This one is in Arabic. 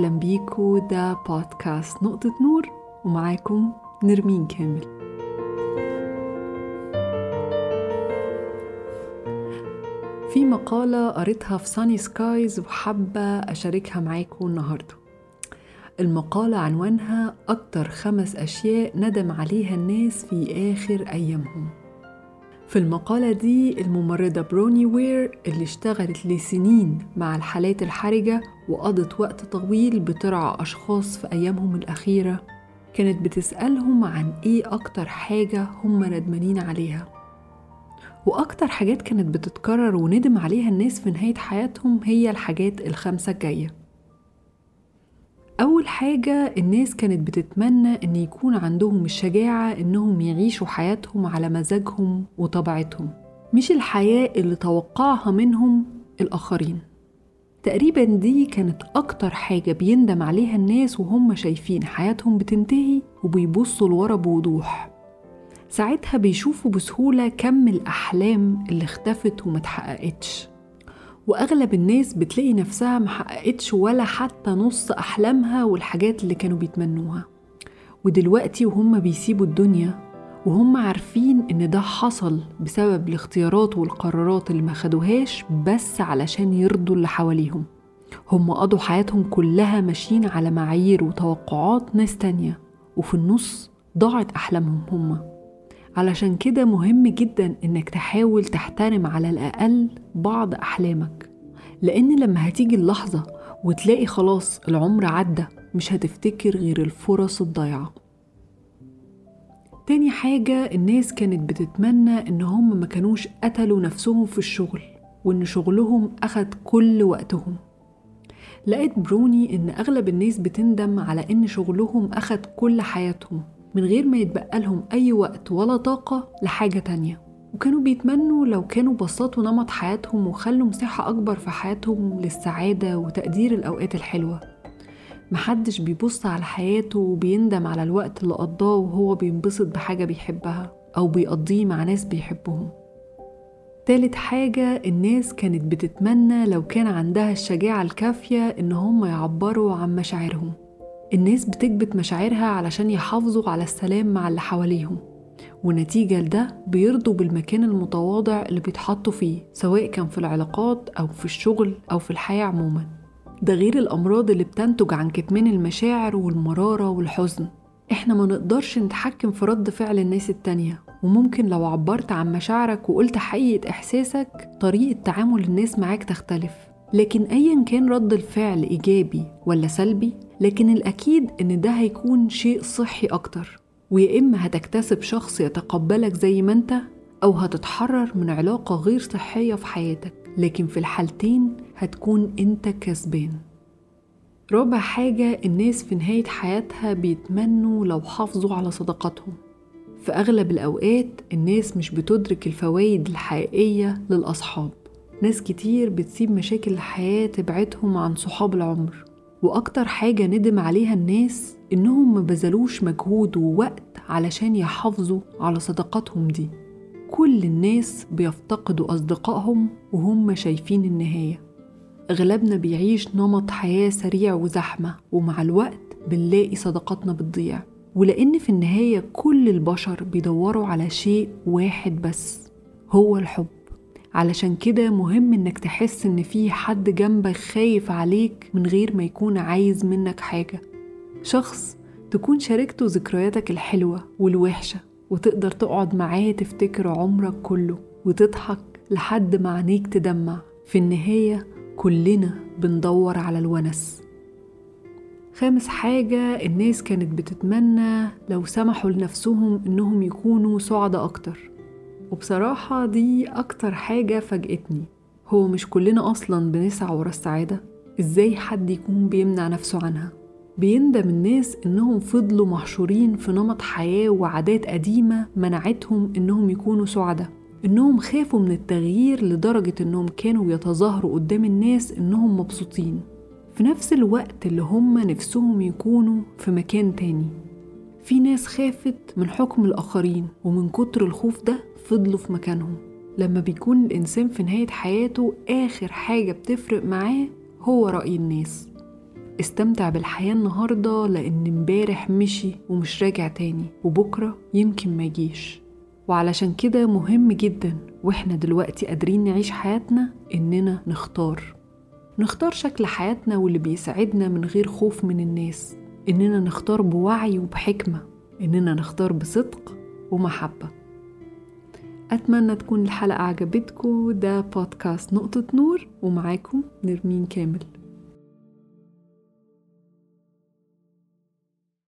أهلا بيكو ده بودكاست نقطة نور ومعاكم نرمين كامل. في مقالة قريتها في Sunny Skyz وحابة أشاركها معاكم النهاردة. المقالة عنوانها أكتر خمس أشياء ندم عليها الناس في آخر أيامهم. في المقالة دي الممرضة بروني وير اللي اشتغلت لسنين مع الحالات الحرجة وقضت وقت طويل بترعى أشخاص في أيامهم الأخيرة كانت بتسألهم عن إيه أكتر حاجة هم ندمانين عليها. وأكتر حاجات كانت بتتكرر وندم عليها الناس في نهاية حياتهم هي الحاجات الخمسة الجاية. أول حاجة الناس كانت بتتمنى إن يكون عندهم الشجاعة إنهم يعيشوا حياتهم على مزاجهم وطبيعتهم مش الحياة اللي توقعها منهم الآخرين. تقريبا دي كانت أكتر حاجة بيندم عليها الناس وهم شايفين حياتهم بتنتهي وبيبصوا لورا بوضوح. ساعتها بيشوفوا بسهولة كم الأحلام اللي اختفت ومتحققتش وأغلب الناس بتلاقي نفسها محققتش ولا حتى نص أحلامها والحاجات اللي كانوا بيتمنوها. ودلوقتي وهم بيسيبوا الدنيا وهم عارفين إن ده حصل بسبب الاختيارات والقرارات اللي ما خدوهاش بس علشان يرضوا اللي حواليهم. هم قضوا حياتهم كلها ماشيين على معايير وتوقعات ناس تانية وفي النص ضاعت أحلامهم هما علشان كده مهم جدا إنك تحاول تحترم على الأقل بعض أحلامك. لأن لما هتيجي اللحظة وتلاقي خلاص العمر عدى مش هتفتكر غير الفرص الضايعة. تاني حاجة الناس كانت بتتمنى إن هم ما كانوش قتلوا نفسهم في الشغل وإن شغلهم أخد كل وقتهم. لقيت بروني إن أغلب الناس بتندم على إن شغلهم أخد كل حياتهم. من غير ما يتبقى لهم أي وقت ولا طاقة لحاجة تانية. وكانوا بيتمنوا لو كانوا بسطوا نمط حياتهم وخلوا مساحة أكبر في حياتهم للسعادة وتقدير الأوقات الحلوة. محدش بيبص على حياته وبيندم على الوقت اللي قضاه وهو بينبسط بحاجة بيحبها أو بيقضيه مع ناس بيحبهم. تالت حاجة الناس كانت بتتمنى لو كان عندها الشجاعة الكافية إن هم يعبروا عن مشاعرهم. الناس بتكبت مشاعرها علشان يحافظوا على السلام مع اللي حواليهم ونتيجة لده بيرضوا بالمكان المتواضع اللي بيتحطوا فيه سواء كان في العلاقات أو في الشغل أو في الحياة عموما. ده غير الأمراض اللي بتنتج عن كتمان المشاعر والمرارة والحزن. إحنا ما نقدرش نتحكم في رد فعل الناس التانية وممكن لو عبرت عن مشاعرك وقلت حقيقة إحساسك طريقة تعامل الناس معاك تختلف. لكن أيا كان رد الفعل إيجابي ولا سلبي لكن الأكيد إن ده هيكون شيء صحي أكتر. ويا إما هتكتسب شخص يتقبلك زي ما أنت أو هتتحرر من علاقة غير صحية في حياتك. لكن في الحالتين هتكون أنت كسبان. رابع حاجة الناس في نهاية حياتها بيتمنوا لو حافظوا على صداقاتهم في أغلب الأوقات الناس مش بتدرك الفوائد الحقيقية للأصحاب. ناس كتير بتسيب مشاكل الحياة تبعدهم عن صحاب العمر. وأكتر حاجة ندم عليها الناس إنهم ما بذلوش مجهود ووقت علشان يحافظوا على صداقاتهم دي. كل الناس بيفتقدوا أصدقائهم وهم شايفين النهاية. أغلبنا بيعيش نمط حياة سريع وزحمة ومع الوقت بنلاقي صداقاتنا بتضيع. ولأن في النهاية كل البشر بيدوروا على شيء واحد بس هو الحب. علشان كده مهم إنك تحس إن في حد جنبك خايف عليك من غير ما يكون عايز منك حاجة. شخص تكون شاركته ذكرياتك الحلوة والوحشة وتقدر تقعد معاه تفتكر عمرك كله وتضحك لحد ما عينيك تدمع. في النهاية كلنا بندور على الونس. خامس حاجة الناس كانت بتتمنى لو سمحوا لنفسهم إنهم يكونوا سعداء أكتر. وبصراحة دي أكتر حاجة فاجأتني هو مش كلنا أصلا بنسعى ورا السعادة. إزاي حد يكون بيمنع نفسه عنها؟ بيندم الناس إنهم فضلوا محشورين في نمط حياة وعادات قديمة منعتهم إنهم يكونوا سعداء. إنهم خافوا من التغيير لدرجة إنهم كانوا بيتظاهروا قدام الناس إنهم مبسوطين. في نفس الوقت اللي هم نفسهم يكونوا في مكان تاني. في ناس خافت من حكم الآخرين ومن كتر الخوف ده فضلوا في مكانهم. لما بيكون الإنسان في نهاية حياته آخر حاجة بتفرق معاه هو رأي الناس. استمتع بالحياة النهاردة لأن امبارح مشي ومش راجع تاني وبكرة يمكن ما يجيش. وعلشان كده مهم جدا وإحنا دلوقتي قادرين نعيش حياتنا إننا نختار. نختار شكل حياتنا واللي بيساعدنا من غير خوف من الناس. إننا نختار بوعي وبحكمة إننا نختار بصدق ومحبة. أتمنى تكون الحلقة عجبتكم. ده بودكاست نقطة نور ومعاكم نرمين كامل.